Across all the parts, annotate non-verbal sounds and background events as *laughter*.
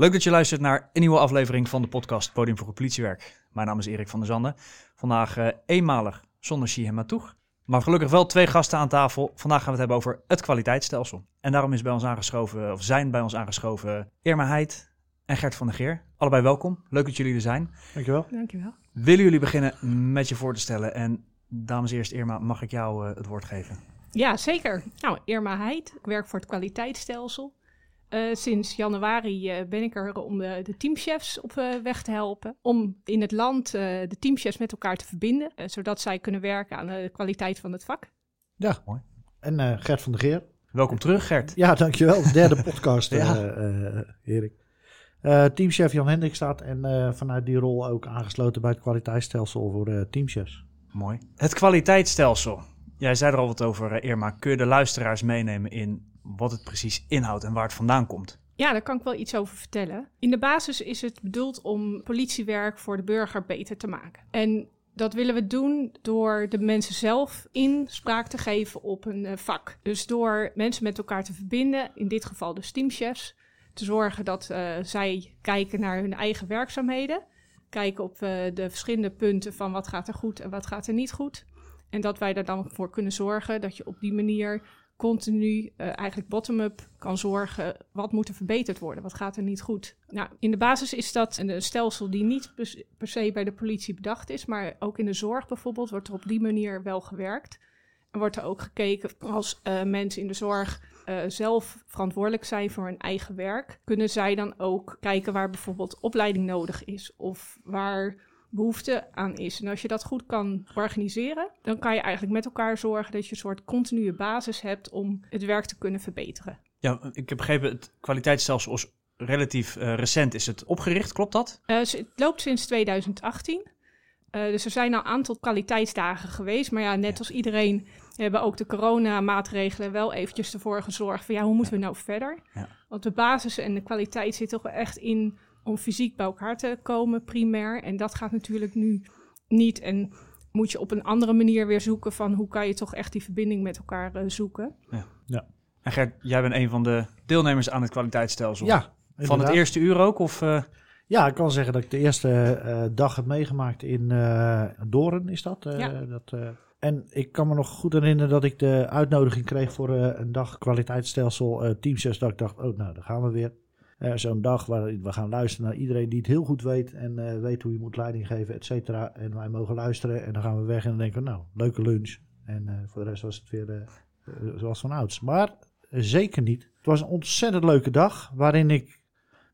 Leuk dat je luistert naar een nieuwe aflevering van de podcast Podium voor het Politiewerk. Mijn naam is Erik van der Zanden. Vandaag uh, eenmalig zonder Shihem Matoeg. Maar gelukkig wel twee gasten aan tafel. Vandaag gaan we het hebben over het kwaliteitsstelsel. En daarom is bij ons aangeschoven, of zijn bij ons aangeschoven Irma Heid en Gert van der Geer. Allebei welkom. Leuk dat jullie er zijn. Dankjewel. Dankjewel. Willen jullie beginnen met je voor te stellen? En dames eerst, Irma, mag ik jou uh, het woord geven? Ja, zeker. Nou, Irma Heid. Ik werk voor het kwaliteitsstelsel. Uh, sinds januari uh, ben ik er om de, de teamchefs op uh, weg te helpen. Om in het land de teamchefs met elkaar te verbinden. zodat zij kunnen werken aan de kwaliteit van het vak. Ja, mooi. En Gert van der Geer. Welkom terug, Gert. Ja, dankjewel. De derde *laughs* podcast, ja. Erik. teamchef Jan Hendrik staat en vanuit die rol ook aangesloten bij het kwaliteitsstelsel voor de teamchefs. Mooi. Het kwaliteitsstelsel. Jij zei er al wat over, Irma. Kun je de luisteraars meenemen in wat het precies inhoudt en waar het vandaan komt? Ja, daar kan ik wel iets over vertellen. In de basis is het bedoeld om politiewerk voor de burger beter te maken. En dat willen we doen door de mensen zelf inspraak te geven op een uh, vak. Dus door mensen met elkaar te verbinden, in dit geval de teamchefs, te zorgen dat uh, zij kijken naar hun eigen werkzaamheden. Kijken op uh, de verschillende punten van wat gaat er goed en wat gaat er niet goed. En dat wij er dan voor kunnen zorgen dat je op die manier continu uh, eigenlijk bottom-up kan zorgen. Wat moet er verbeterd worden? Wat gaat er niet goed? Nou, in de basis is dat een stelsel die niet per se bij de politie bedacht is, maar ook in de zorg bijvoorbeeld wordt er op die manier wel gewerkt. En wordt er ook gekeken als uh, mensen in de zorg uh, zelf verantwoordelijk zijn voor hun eigen werk, kunnen zij dan ook kijken waar bijvoorbeeld opleiding nodig is of waar behoefte aan is. En als je dat goed kan organiseren, dan kan je eigenlijk met elkaar zorgen dat je een soort continue basis hebt om het werk te kunnen verbeteren. Ja, ik heb begrepen, het kwaliteitsstelsel is relatief uh, recent is het opgericht, klopt dat? Uh, het loopt sinds 2018. Uh, dus er zijn al een aantal kwaliteitsdagen geweest. Maar ja, net ja. als iedereen hebben ook de coronamaatregelen wel eventjes ervoor gezorgd van ja, hoe moeten we nou verder? Ja. Want de basis en de kwaliteit zit toch wel echt in om fysiek bij elkaar te komen, primair. En dat gaat natuurlijk nu niet. En moet je op een andere manier weer zoeken van hoe kan je toch echt die verbinding met elkaar uh, zoeken. Ja. ja. En Gert, jij bent een van de deelnemers aan het kwaliteitsstelsel. Ja. Inderdaad. Van het eerste uur ook? Of, uh... Ja, ik kan zeggen dat ik de eerste uh, dag heb meegemaakt in Doren, is dat? ja. dat en ik kan me nog goed herinneren dat ik de uitnodiging kreeg voor een dag kwaliteitsstelsel teamsjes. Dat ik dacht, oh nou, daar gaan we weer. Uh, Zo'n dag waar we gaan luisteren naar iedereen die het heel goed weet en uh, weet hoe je moet leiding geven, et cetera. En wij mogen luisteren en dan gaan we weg en dan denken we, nou, leuke lunch. En uh, voor de rest was het weer zoals van ouds. Maar zeker niet. Het was een ontzettend leuke dag waarin ik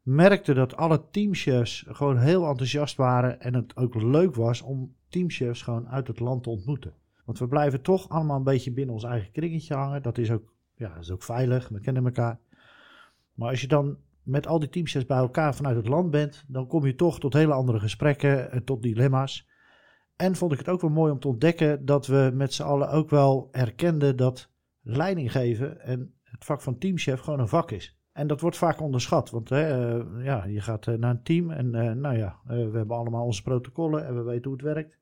merkte dat alle teamchefs gewoon heel enthousiast waren en het ook leuk was om teamchefs gewoon uit het land te ontmoeten. Want we blijven toch allemaal een beetje binnen ons eigen kringetje hangen. Dat is ook, ja, dat is ook veilig, we kennen elkaar. Maar als je dan met al die teamchefs bij elkaar vanuit het land bent, dan kom je toch tot hele andere gesprekken, en tot dilemma's. En vond ik het ook wel mooi om te ontdekken dat we met z'n allen ook wel erkenden dat leiding geven en het vak van teamchef gewoon een vak is. En dat wordt vaak onderschat, want hè, uh, ja, je gaat uh, naar een team en nou ja, we hebben allemaal onze protocollen en we weten hoe het werkt.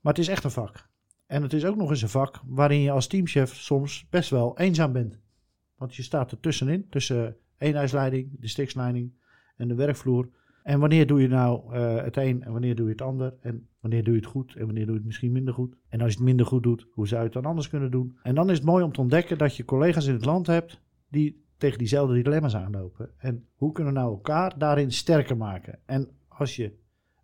Maar het is echt een vak. En het is ook nog eens een vak waarin je als teamchef soms best wel eenzaam bent. Want je staat er tussenin, tussen eenheidsleiding, de stiksleiding en de werkvloer. En wanneer doe je nou uh, het een en wanneer doe je het ander? En wanneer doe je het goed en wanneer doe je het misschien minder goed? En als je het minder goed doet, hoe zou je het dan anders kunnen doen? En dan is het mooi om te ontdekken dat je collega's in het land hebt die tegen diezelfde dilemma's aanlopen. En hoe kunnen we nou elkaar daarin sterker maken? En als je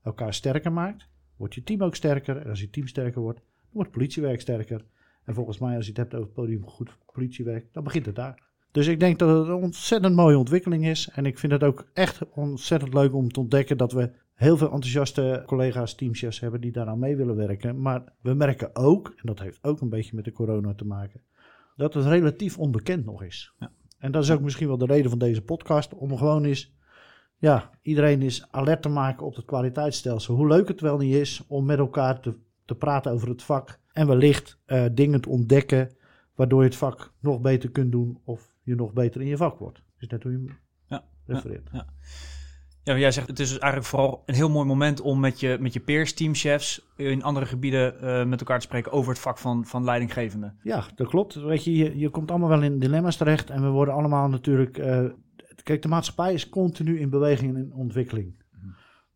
elkaar sterker maakt, wordt je team ook sterker. En als je team sterker wordt, wordt politiewerk sterker. En volgens mij, als je het hebt over podium goed politiewerk, dan begint het daar. Dus ik denk dat het een ontzettend mooie ontwikkeling is. En ik vind het ook echt ontzettend leuk om te ontdekken dat we heel veel enthousiaste collega's, teamchefs hebben die daaraan mee willen werken. Maar we merken ook, en dat heeft ook een beetje met de corona te maken, dat het relatief onbekend nog is. Ja. En dat is ook misschien wel de reden van deze podcast, om gewoon eens, ja, iedereen is alert te maken op het kwaliteitsstelsel. Hoe leuk het wel niet is om met elkaar te, te praten over het vak en wellicht uh, dingen te ontdekken waardoor je het vak nog beter kunt doen of je nog beter in je vak wordt. Dus net hoe je ja, refereert. Ja, ja. jij zegt het is dus eigenlijk vooral een heel mooi moment om met je, met je peers, teamchefs in andere gebieden uh, met elkaar te spreken over het vak van, van leidinggevende. Ja, dat klopt. Weet je, je, je komt allemaal wel in dilemma's terecht en we worden allemaal natuurlijk. Uh, kijk, de maatschappij is continu in beweging en in ontwikkeling. Mhm.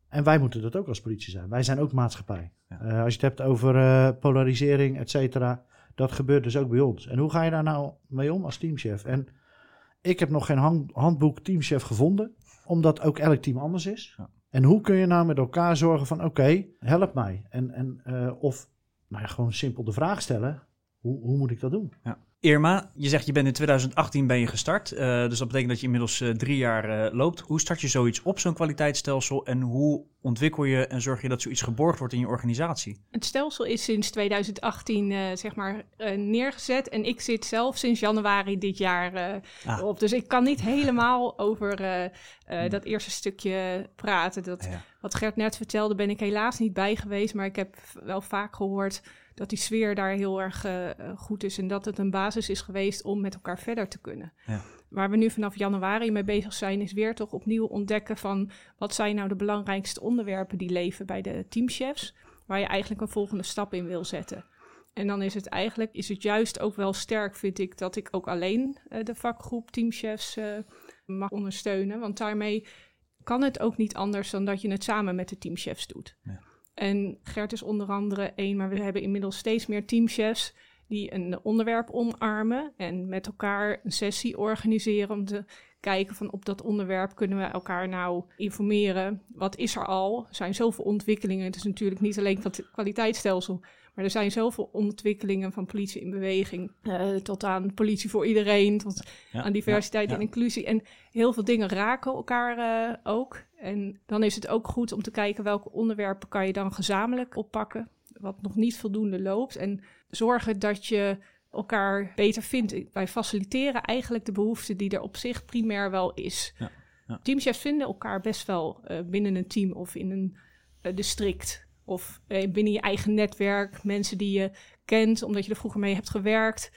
En wij moeten dat ook als politie zijn. Wij zijn ook maatschappij. Ja. Eh, als je het hebt over eh, polarisering, et cetera, dat gebeurt dus ook bij ons. En hoe ga je daar nou mee om als teamchef? En ik heb nog geen hand- handboek teamchef gevonden, omdat ook elk team anders is. Ja. En hoe kun je nou met elkaar zorgen van, oké, help mij. En, en, eh, of nou ja, gewoon simpel de vraag stellen, hoe, hoe moet ik dat doen? Irma, je zegt je bent in 2018 ben je gestart. eh, dus dat betekent dat je inmiddels eh, drie jaar eh, loopt. Hoe start je zoiets op, zo'n kwaliteitsstelsel? En hoe ontwikkel je en zorg je dat zoiets geborgd wordt in je organisatie? Het stelsel is sinds 2018 eh, zeg maar neergezet en ik zit zelf sinds januari dit jaar Ah. op. Dus ik kan niet helemaal over eh, dat eerste stukje praten. Dat, Ja. Wat Gert net vertelde, ben ik helaas niet bij geweest. Maar ik heb wel vaak gehoord dat die sfeer daar heel erg goed is. En dat het een basis is geweest om met elkaar verder te kunnen. Ja. Waar we nu vanaf januari mee bezig zijn, is weer toch opnieuw ontdekken van wat zijn nou de belangrijkste onderwerpen die leven bij de teamchefs. Waar je eigenlijk een volgende stap in wil zetten. En dan is het eigenlijk, is het juist ook wel sterk, vind ik, dat ik ook alleen eh, de vakgroep teamchefs eh, mag ondersteunen. Want daarmee kan het ook niet anders dan dat je het samen met de teamchefs doet. Ja. En Gert is onder andere één, maar we hebben inmiddels steeds meer teamchefs die een onderwerp omarmen en met elkaar een sessie organiseren om te kijken van op dat onderwerp kunnen we elkaar nou informeren. Wat is er al? Er zijn zoveel ontwikkelingen. Het is natuurlijk niet alleen het kwaliteitsstelsel, maar er zijn zoveel ontwikkelingen van politie in beweging eh, tot aan politie voor iedereen, tot Ja, aan diversiteit ja, en inclusie. En heel veel dingen raken elkaar eh, ook. En dan is het ook goed om te kijken welke onderwerpen kan je dan gezamenlijk oppakken, wat nog niet voldoende loopt. En zorgen dat je elkaar beter vindt. Wij faciliteren eigenlijk de behoefte die er op zich primair wel is. Ja, ja. Teamchefs vinden elkaar best wel eh, binnen een team of in een eh, district. Of eh, binnen je eigen netwerk. Mensen die je kent omdat je er vroeger mee hebt gewerkt.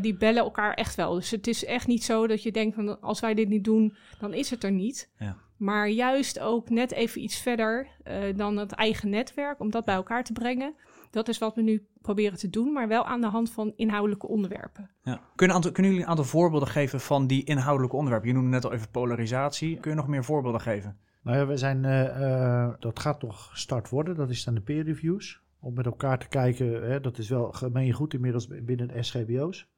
die bellen elkaar echt wel. Dus het is echt niet zo dat je denkt van als wij dit niet doen, dan is het er niet. Ja. Maar juist ook net even iets verder dan het eigen netwerk, om dat bij elkaar te brengen. Dat is wat we nu proberen te doen, maar wel aan de hand van inhoudelijke onderwerpen. Ja. Kunnen, aantal, kunnen jullie een aantal voorbeelden geven van die inhoudelijke onderwerpen? Je noemde net al even polarisatie. Kun je nog meer voorbeelden geven? Nou ja, we zijn, eh, eh, dat gaat toch gestart worden. Dat is dan de peer reviews. Om met elkaar te kijken, hè, dat is wel gemeengoed inmiddels binnen de SGBO's.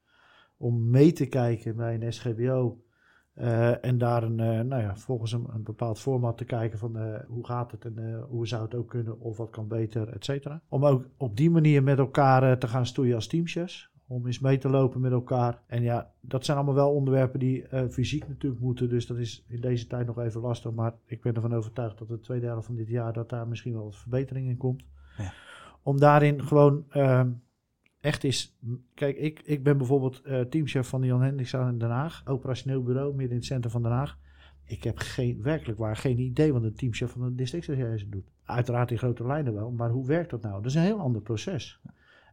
Om mee te kijken bij een SGBO. Eh, en daar een, eh, nou ja, volgens een, een bepaald format te kijken van eh, hoe gaat het en hoe zou het ook kunnen of wat kan beter, et cetera. Om ook op die manier met elkaar te gaan stoeien als teamchefs. Om eens mee te lopen met elkaar. En ja, dat zijn allemaal wel onderwerpen die fysiek natuurlijk moeten. Dus dat is in deze tijd nog even lastig. Maar ik ben ervan overtuigd dat de tweede helft van dit jaar... dat daar misschien wel wat verbetering in komt. Ja. Om daarin gewoon echt is... Kijk, ik, ik ben bijvoorbeeld eh, teamchef van de Jan Hendrikse in Den Haag. Operationeel bureau, midden in het centrum van Den Haag. Ik heb geen, werkelijk waar geen idee wat een teamchef van een districtsrecherche doet. Uiteraard in grote lijnen wel, maar hoe werkt dat nou? Dat is een heel ander proces.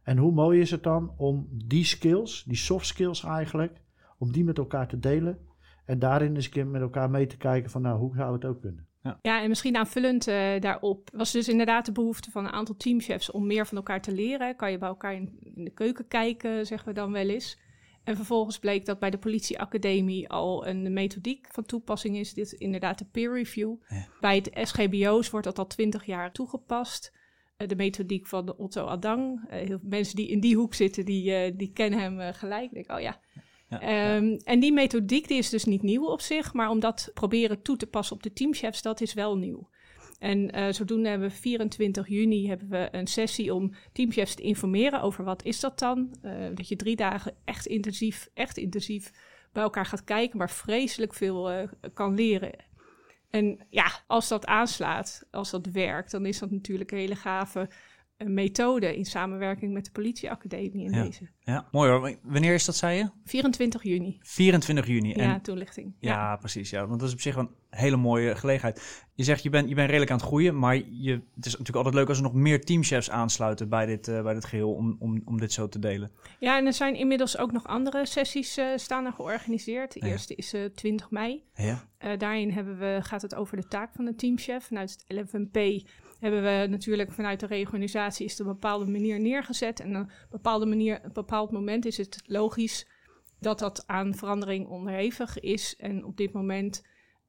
En hoe mooi is het dan om die skills, die soft skills eigenlijk, om die met elkaar te delen. En daarin eens een keer met elkaar mee te kijken van nou, hoe zou het ook kunnen? Ja, en misschien aanvullend eh, daarop was dus inderdaad de behoefte van een aantal teamchefs om meer van elkaar te leren. Kan je bij elkaar in, in de keuken kijken, zeggen we dan wel eens. En vervolgens bleek dat bij de politieacademie al een methodiek van toepassing is. Dit is inderdaad de peer review. Ja. Bij het SGBO's wordt dat al twintig jaar toegepast. Eh, de methodiek van Otto Adang. Eh, heel mensen die in die hoek zitten, die, die kennen hem gelijk. Ik denk, oh ja, Ja, Ehm, En die methodiek die is dus niet nieuw op zich, maar om dat proberen toe te passen op de teamchefs, dat is wel nieuw. En eh, zodoende hebben we 24 juni hebben we een sessie om teamchefs te informeren over wat is dat dan. Eh, dat je drie dagen echt intensief, echt intensief bij elkaar gaat kijken, maar vreselijk veel eh, kan leren. En ja, als dat aanslaat, als dat werkt, dan is dat natuurlijk een hele gave methode in samenwerking met de politieacademie in Ja. deze. Ja, mooi hoor. Wanneer is dat, zei je? 24 juni, 24 juni. En ja, toelichting. Ja, precies. Ja. Want dat is op zich een hele mooie gelegenheid. Je zegt, je bent, je bent redelijk aan het groeien, maar je, het is natuurlijk altijd leuk als er nog meer teamchefs aansluiten bij dit, eh, bij dit geheel om, om, om dit zo te delen. Ja, en er zijn inmiddels ook nog andere sessies eh, staan er georganiseerd. De Ja. eerste is eh 20 mei. Ja. Daarin hebben we, gaat het over de taak van de teamchef. Vanuit het LFNP hebben we natuurlijk vanuit de reorganisatie is het een bepaalde manier neergezet. En een bepaalde manier, een bepaald moment is het logisch dat dat aan verandering onderhevig is. En op dit moment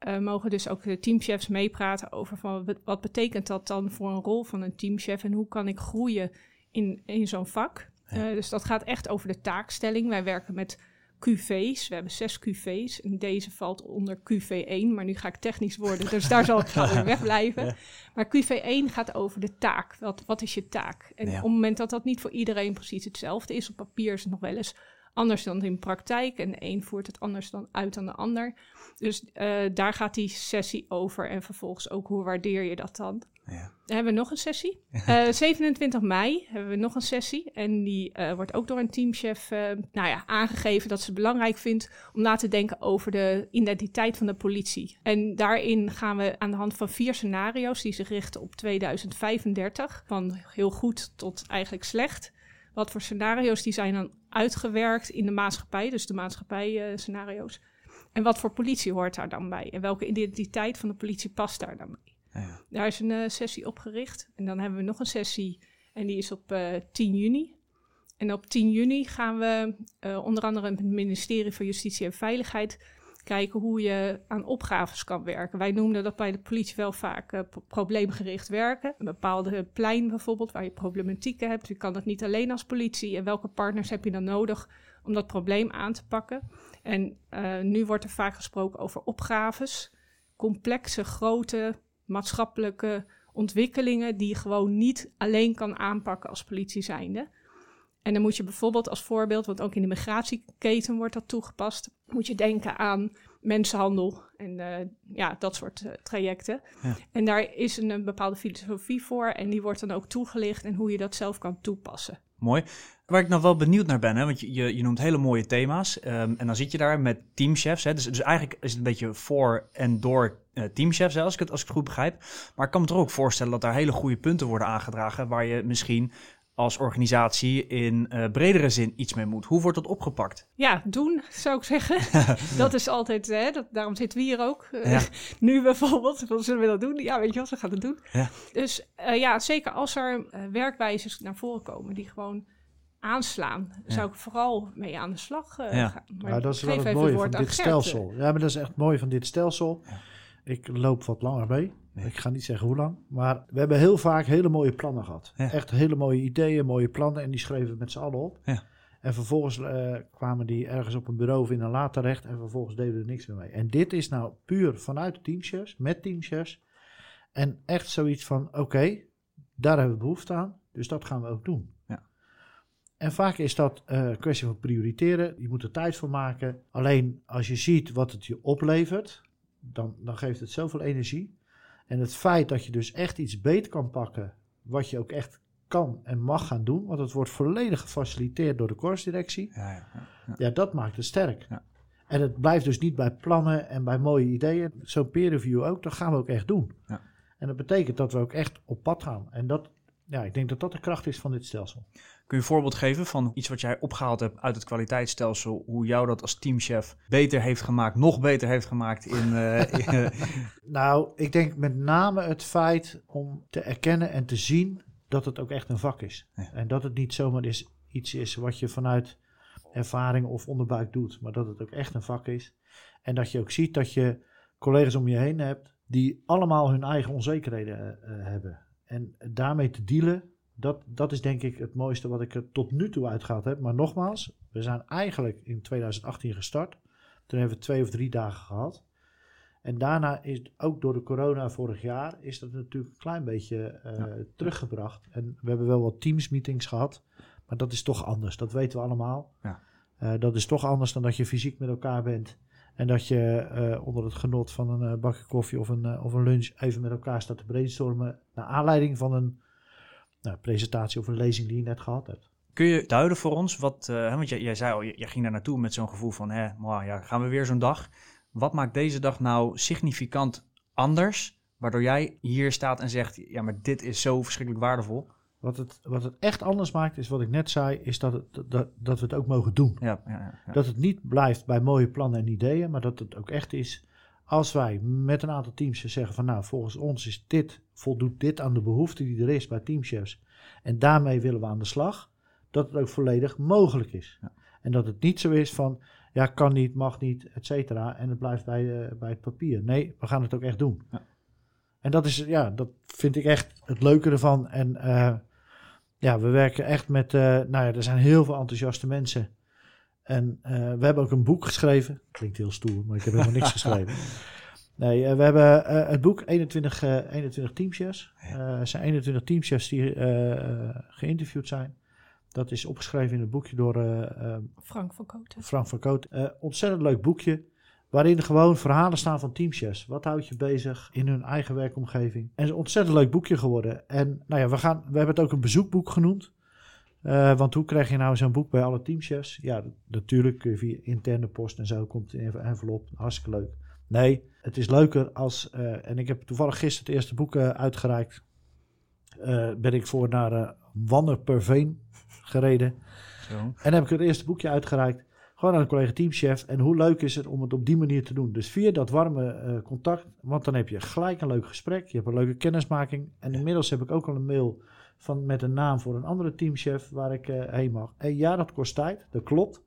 uh, mogen dus ook de teamchefs meepraten over van wat betekent dat dan voor een rol van een teamchef en hoe kan ik groeien in, in zo'n vak. Uh, dus dat gaat echt over de taakstelling. Wij werken met QV's. We hebben zes QV's. En deze valt onder QV1. Maar nu ga ik technisch worden, dus daar zal ik gewoon *laughs* wegblijven. Ja. Maar QV1 gaat over de taak. Wat, wat is je taak? En op het moment dat dat niet voor iedereen precies hetzelfde is, op papier is het nog wel eens anders dan in praktijk. En de een voert het anders dan uit dan de ander. Dus uh, daar gaat die sessie over. En vervolgens ook hoe waardeer je dat dan? Ja. Dan hebben we nog een sessie. *laughs* Uh, 27 mei hebben we nog een sessie. En die uh, wordt ook door een teamchef uh, nou ja, aangegeven dat ze het belangrijk vindt om na te denken over de identiteit van de politie. En daarin gaan we aan de hand van vier scenario's die zich richten op 2035, van heel goed tot eigenlijk slecht. Wat voor scenario's die zijn dan uitgewerkt in de maatschappij, dus de maatschappij-scenario's. en wat voor politie hoort daar dan bij? En welke identiteit van de politie past daar dan bij? Ja. Daar is een uh, sessie opgericht. En dan hebben we nog een sessie en die is op uh, 10 juni. En op 10 juni gaan we uh, onder andere met het ministerie van Justitie en Veiligheid kijken hoe je aan opgaves kan werken. Wij noemden dat bij de politie wel vaak probleemgericht werken. Een bepaalde plein bijvoorbeeld, waar je problematieken hebt. Je kan dat niet alleen als politie. En welke partners heb je dan nodig om dat probleem aan te pakken? En nu wordt er vaak gesproken over opgaves. Complexe, grote, maatschappelijke ontwikkelingen die je gewoon niet alleen kan aanpakken als politie zijnde. En dan moet je bijvoorbeeld als voorbeeld, want ook in de migratieketen wordt dat toegepast, moet je denken aan mensenhandel en uh, ja, dat soort uh, trajecten. Ja. En daar is een, een, bepaalde filosofie voor en die wordt dan ook toegelicht en hoe je dat zelf kan toepassen. Mooi. Waar ik nog wel benieuwd naar ben, hè, want je, je, je noemt hele mooie thema's um, en dan zit je daar met teamchefs. Hè, dus, dus eigenlijk is het een beetje voor en door uh, teamchefs, hè, als, ik het, als ik het goed begrijp. Maar ik kan me toch ook voorstellen dat daar hele goede punten worden aangedragen waar je misschien als organisatie in uh, bredere zin iets mee moet. Hoe wordt dat opgepakt? Ja, doen zou ik zeggen. *laughs* dat is altijd, hè, dat, daarom zitten we hier ook. Uh, ja. nu bijvoorbeeld, *laughs* wat zullen we dat doen? Ja, weet je wat, we gaan het doen. Ja. Dus uh, ja, zeker als er werkwijzes naar voren komen die gewoon aanslaan, ja. zou ik vooral mee aan de slag gaan. Maar ja, dat is wel het mooie van dit stelsel. Ja, maar dat is echt mooi van dit stelsel. Ik loop wat langer mee. Nee. Ik ga niet zeggen hoe lang. Maar we hebben heel vaak hele mooie plannen gehad. Ja. Echt hele mooie ideeën, mooie plannen. En die schreven we met z'n allen op. Ja. En vervolgens uh, kwamen die ergens op een bureau of in een laad terecht. En vervolgens deden we er niks meer mee. En dit is nou puur vanuit teamshares, met teamshares. En echt zoiets van, oké, okay, daar hebben we behoefte aan. Dus dat gaan we ook doen. Ja. En vaak is dat uh, een kwestie van prioriteren. Je moet er tijd voor maken. Alleen als je ziet wat het je oplevert, dan, dan geeft het zoveel energie. En het feit dat je dus echt iets beter kan pakken, wat je ook echt kan en mag gaan doen, want het wordt volledig gefaciliteerd door de koersdirectie, ja, ja, ja. ja, dat maakt het sterk. En het blijft dus niet bij plannen en bij mooie ideeën. Zo'n peer review ook, dat gaan we ook echt doen. En dat betekent dat we ook echt op pad gaan. En dat, ja, ik denk dat dat de kracht is van dit stelsel. Kun je een voorbeeld geven van iets wat jij opgehaald hebt uit het kwaliteitsstelsel, hoe jou dat als teamchef beter heeft gemaakt, nog beter heeft gemaakt in. Uh, *laughs* in nou, ik denk met name het feit om te erkennen en te zien dat het ook echt een vak is. Ja. En dat het niet zomaar is, iets is wat je vanuit ervaring of onderbuik doet, maar dat het ook echt een vak is. En dat je ook ziet dat je collega's om je heen hebt die allemaal hun eigen onzekerheden uh, hebben. En daarmee te dealen, dat, dat is denk ik het mooiste wat ik er tot nu toe uitgehaald heb. Maar nogmaals, we zijn eigenlijk in 2018 gestart. Toen hebben we twee of drie dagen gehad. En daarna is ook door de corona vorig jaar is dat natuurlijk een klein beetje uh, ja. teruggebracht. En we hebben wel wat teams meetings gehad, maar dat is toch anders. Dat weten we allemaal. Ja. Uh, dat is toch anders dan dat je fysiek met elkaar bent. En dat je uh, onder het genot van een bakje koffie of een, of een lunch even met elkaar staat te brainstormen. Naar aanleiding van een nou, presentatie of een lezing die je net gehad hebt. Kun je duiden voor ons wat, uh, want jij, jij zei al, jij ging daar naartoe met zo'n gevoel van, hè, maar ja, gaan we weer zo'n dag. Wat maakt deze dag nou significant anders, waardoor jij hier staat en zegt, ja, maar dit is zo verschrikkelijk waardevol? Wat het, wat het echt anders maakt, is wat ik net zei, is dat, het, dat, dat we het ook mogen doen. Ja, ja, ja. Dat het niet blijft bij mooie plannen en ideeën, maar dat het ook echt is als wij met een aantal teams zeggen van nou, volgens ons is dit, voldoet dit aan de behoefte die er is bij teamchefs. En daarmee willen we aan de slag, dat het ook volledig mogelijk is. Ja. En dat het niet zo is van, ja, kan niet, mag niet, et cetera. En het blijft bij, eh, bij het papier. Nee, we gaan het ook echt doen. Ja. En dat is, ja, dat vind ik echt het leuke ervan. En eh, ja, we werken echt met, eh, nou ja, er zijn heel veel enthousiaste mensen. En eh, we hebben ook een boek geschreven. Klinkt heel stoer, maar ik heb helemaal niks *laughs* geschreven. Nee, eh, we hebben eh, het boek 21, eh 21 teamchefs. Eh, er zijn 21 teamchefs die eh, eh, geïnterviewd zijn. Dat is opgeschreven in het boekje door Frank van Koten. Frank van Koot. Eh, ontzettend leuk boekje. Waarin gewoon verhalen staan van teamchefs. Wat houdt je bezig in hun eigen werkomgeving? En het is een ontzettend leuk boekje geworden. En nou ja, we, gaan, we hebben het ook een bezoekboek genoemd. Eh, want hoe krijg je nou zo'n boek bij alle teamchefs? Ja, natuurlijk kun je via interne post en zo komt het in een envelop. Hartstikke leuk. Nee, het is leuker als... eh, en ik heb toevallig gisteren het eerste boek eh, uitgereikt. Ben ik voor naar eh Wannerperveen gereden. Zo. En heb ik het eerste boekje uitgereikt. Gewoon aan een collega teamchef. En hoe leuk is het om het op die manier te doen? Dus via dat warme contact. Want dan heb je gelijk een leuk gesprek. Je hebt een leuke kennismaking. En inmiddels heb ik ook al een mail van, met een naam voor een andere teamchef waar ik eh, heen mag. En ja, dat kost tijd. Dat klopt.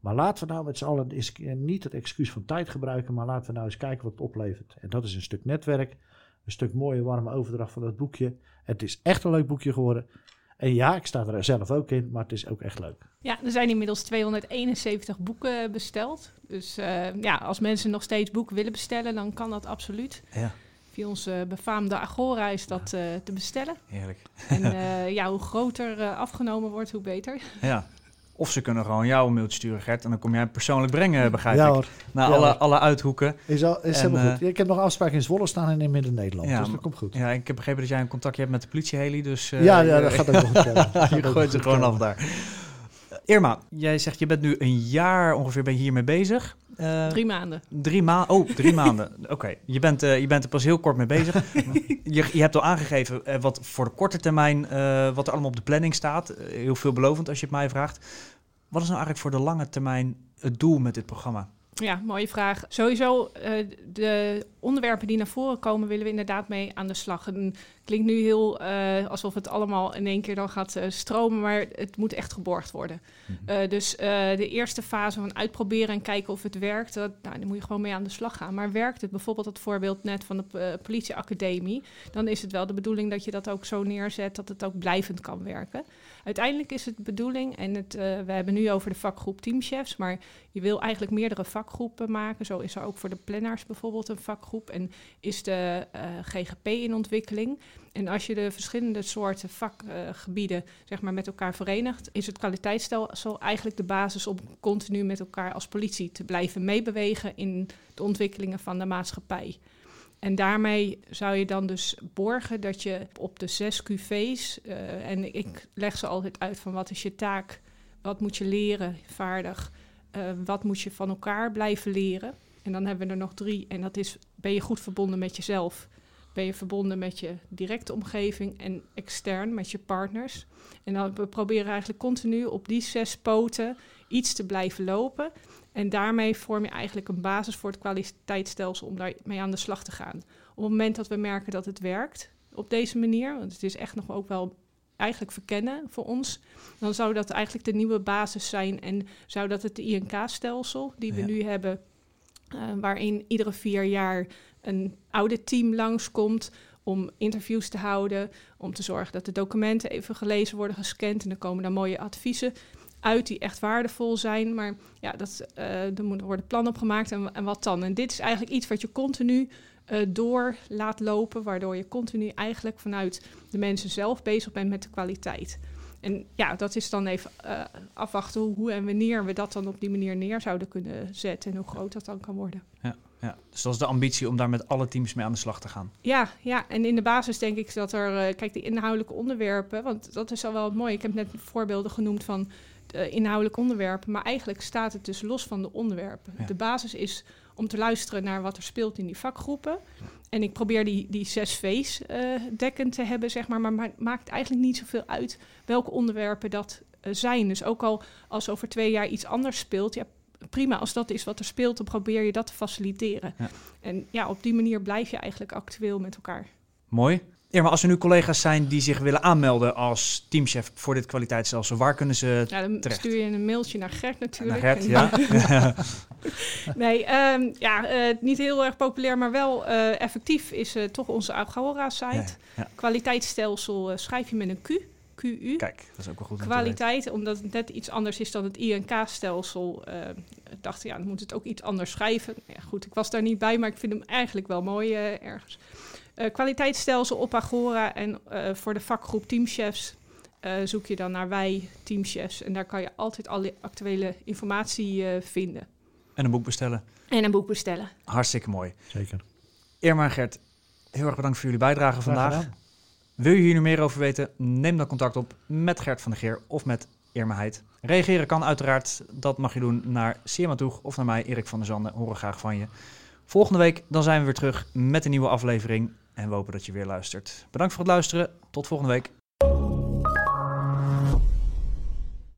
Maar laten we nou met z'n allen eens, eh, niet het excuus van tijd gebruiken. Maar laten we nou eens kijken wat het oplevert. En dat is een stuk netwerk. Een stuk mooie warme overdracht van dat boekje. Het is echt een leuk boekje geworden. En ja, ik sta er zelf ook in. Maar het is ook echt leuk. Ja, er zijn inmiddels 271 boeken besteld. Dus eh, ja, als mensen nog steeds boeken willen bestellen, dan kan dat absoluut. Ja, Via onze befaamde Agora is dat eh, te bestellen. heerlijk. En *laughs* eh, ja, hoe groter eh, afgenomen wordt, hoe beter. Ja. Of ze kunnen gewoon jou een mailtje sturen, Gert. En dan kom jij persoonlijk brengen, begrijp ja ik. hoor. Naar Ja, alle, hoor. alle uithoeken. Is, al, is En, helemaal goed. Ja, ik heb nog afspraken in Zwolle staan en in Midden-Nederland. Ja, dus dat komt goed. Ja, ik heb begrepen dat jij een contactje hebt met de politie, Heli. Dus eh, ja, ja, *laughs* je- dat gaat ook nog goed je gooit ze gewoon komen. af daar. Irma, jij zegt je bent nu een jaar ongeveer ben je hiermee bezig. Eh, Drie maanden. Drie maanden. Oh, drie *laughs* maanden. Oké, je, bent, eh, je bent er pas heel kort mee bezig. *laughs* je, je hebt al aangegeven eh, wat voor de korte termijn, eh, wat er allemaal op de planning staat. Heel veelbelovend als je het mij vraagt. Wat is nou eigenlijk voor de lange termijn het doel met dit programma? Ja, mooie vraag. Sowieso, eh, de onderwerpen die naar voren komen, willen we inderdaad mee aan de slag. En klinkt nu heel eh, alsof het allemaal in één keer dan gaat eh, stromen, maar het moet echt geborgd worden. Eh, dus de eerste fase van uitproberen en kijken of het werkt, dat, nou, daar moet je gewoon mee aan de slag gaan. Maar werkt het, bijvoorbeeld het voorbeeld net van de politieacademie, dan is het wel de bedoeling dat je dat ook zo neerzet dat het ook blijvend kan werken. Uiteindelijk is het de bedoeling, en het, we hebben nu over de vakgroep teamchefs, maar je wil eigenlijk meerdere vakgroepen maken. Zo is er ook voor de planners bijvoorbeeld een vakgroep en is de eh, GGP in ontwikkeling. En als je de verschillende soorten vakgebieden zeg maar, met elkaar verenigt, is het kwaliteitsstelsel eigenlijk de basis om continu met elkaar als politie te blijven meebewegen in de ontwikkelingen van de maatschappij. En daarmee zou je dan dus borgen dat je op de zes QV's, eh, en ik leg ze altijd uit van wat is je taak, wat moet je leren, vaardig, eh, wat moet je van elkaar blijven leren. En dan hebben we er nog drie, en dat is, ben je goed verbonden met jezelf? Ben je verbonden met je directe omgeving en extern met je partners? En dan we proberen eigenlijk continu op die zes poten iets te blijven lopen. En daarmee vorm je eigenlijk een basis voor het kwaliteitsstelsel om daarmee aan de slag te gaan. Op het moment dat we merken dat het werkt op deze manier, want het is echt nog ook wel eigenlijk verkennen voor ons, dan zou dat eigenlijk de nieuwe basis zijn en zou dat het INK-stelsel die we Ja. nu hebben, eh, waarin iedere vier jaar een auditteam langskomt om interviews te houden, om te zorgen dat de documenten even gelezen worden, gescand en dan komen daar mooie adviezen uit die echt waardevol zijn. Maar ja, dat, eh, er moeten worden plannen opgemaakt en, en wat dan. En dit is eigenlijk iets wat je continu eh, door laat lopen, waardoor je continu eigenlijk vanuit de mensen zelf bezig bent met de kwaliteit. En ja, dat is dan even eh, afwachten hoe, hoe en wanneer we dat dan op die manier neer zouden kunnen zetten en hoe groot dat dan kan worden. Ja, dus dat is de ambitie om daar met alle teams mee aan de slag te gaan. Ja, ja, en in de basis denk ik dat er, eh, kijk, de inhoudelijke onderwerpen, want dat is al wel mooi. Ik heb net voorbeelden genoemd van de inhoudelijke onderwerpen, maar eigenlijk staat het dus los van de onderwerpen. Ja. De basis is om te luisteren naar wat er speelt in die vakgroepen. En ik probeer die, die zes V's eh, dekkend te hebben, zeg maar, maar ma- maakt eigenlijk niet zoveel uit welke onderwerpen dat eh, zijn. Dus ook al als over twee jaar iets anders speelt, ja, prima, als dat is wat er speelt, dan probeer je dat te faciliteren. Ja. En ja, op die manier blijf je eigenlijk actueel met elkaar. Mooi. Irma, als er nu collega's zijn die zich willen aanmelden als teamchef voor dit kwaliteitsstelsel, waar kunnen ze Ja, dan terecht. stuur je een mailtje naar Gert natuurlijk. naar Gert? *laughs* Ja. *laughs* Nee, ehm, ja, eh, niet heel erg populair, maar wel eh, effectief is eh, toch onze Agora-site. Ja, ja. Kwaliteitsstelsel schrijf je met een Q, QU. Kijk, dat is ook wel goed. Kwaliteit, omdat het net iets anders is dan het INK-stelsel. ik dacht, ja, dan moet het ook iets anders schrijven. Ja, goed, ik was daar niet bij, maar ik vind hem eigenlijk wel mooi ergens. Eh, kwaliteitsstelsel op Agora en eh, voor de vakgroep teamchefs eh, zoek je dan naar wij teamchefs. En daar kan je altijd alle actuele informatie eh, vinden. En een boek bestellen. En een boek bestellen. Hartstikke mooi. Zeker. Irma en Gert, heel erg bedankt voor jullie bijdrage vandaag. Wil je hier nu meer over weten? Neem dan contact op met Gert van der Geer of met Irma Heid. Reageren kan uiteraard. Dat mag je doen naar Sierma Toeg of naar mij, Erik van der Zanden. Horen graag van je. Volgende week dan zijn we weer terug met een nieuwe aflevering. En we hopen dat je weer luistert. Bedankt voor het luisteren. Tot volgende week.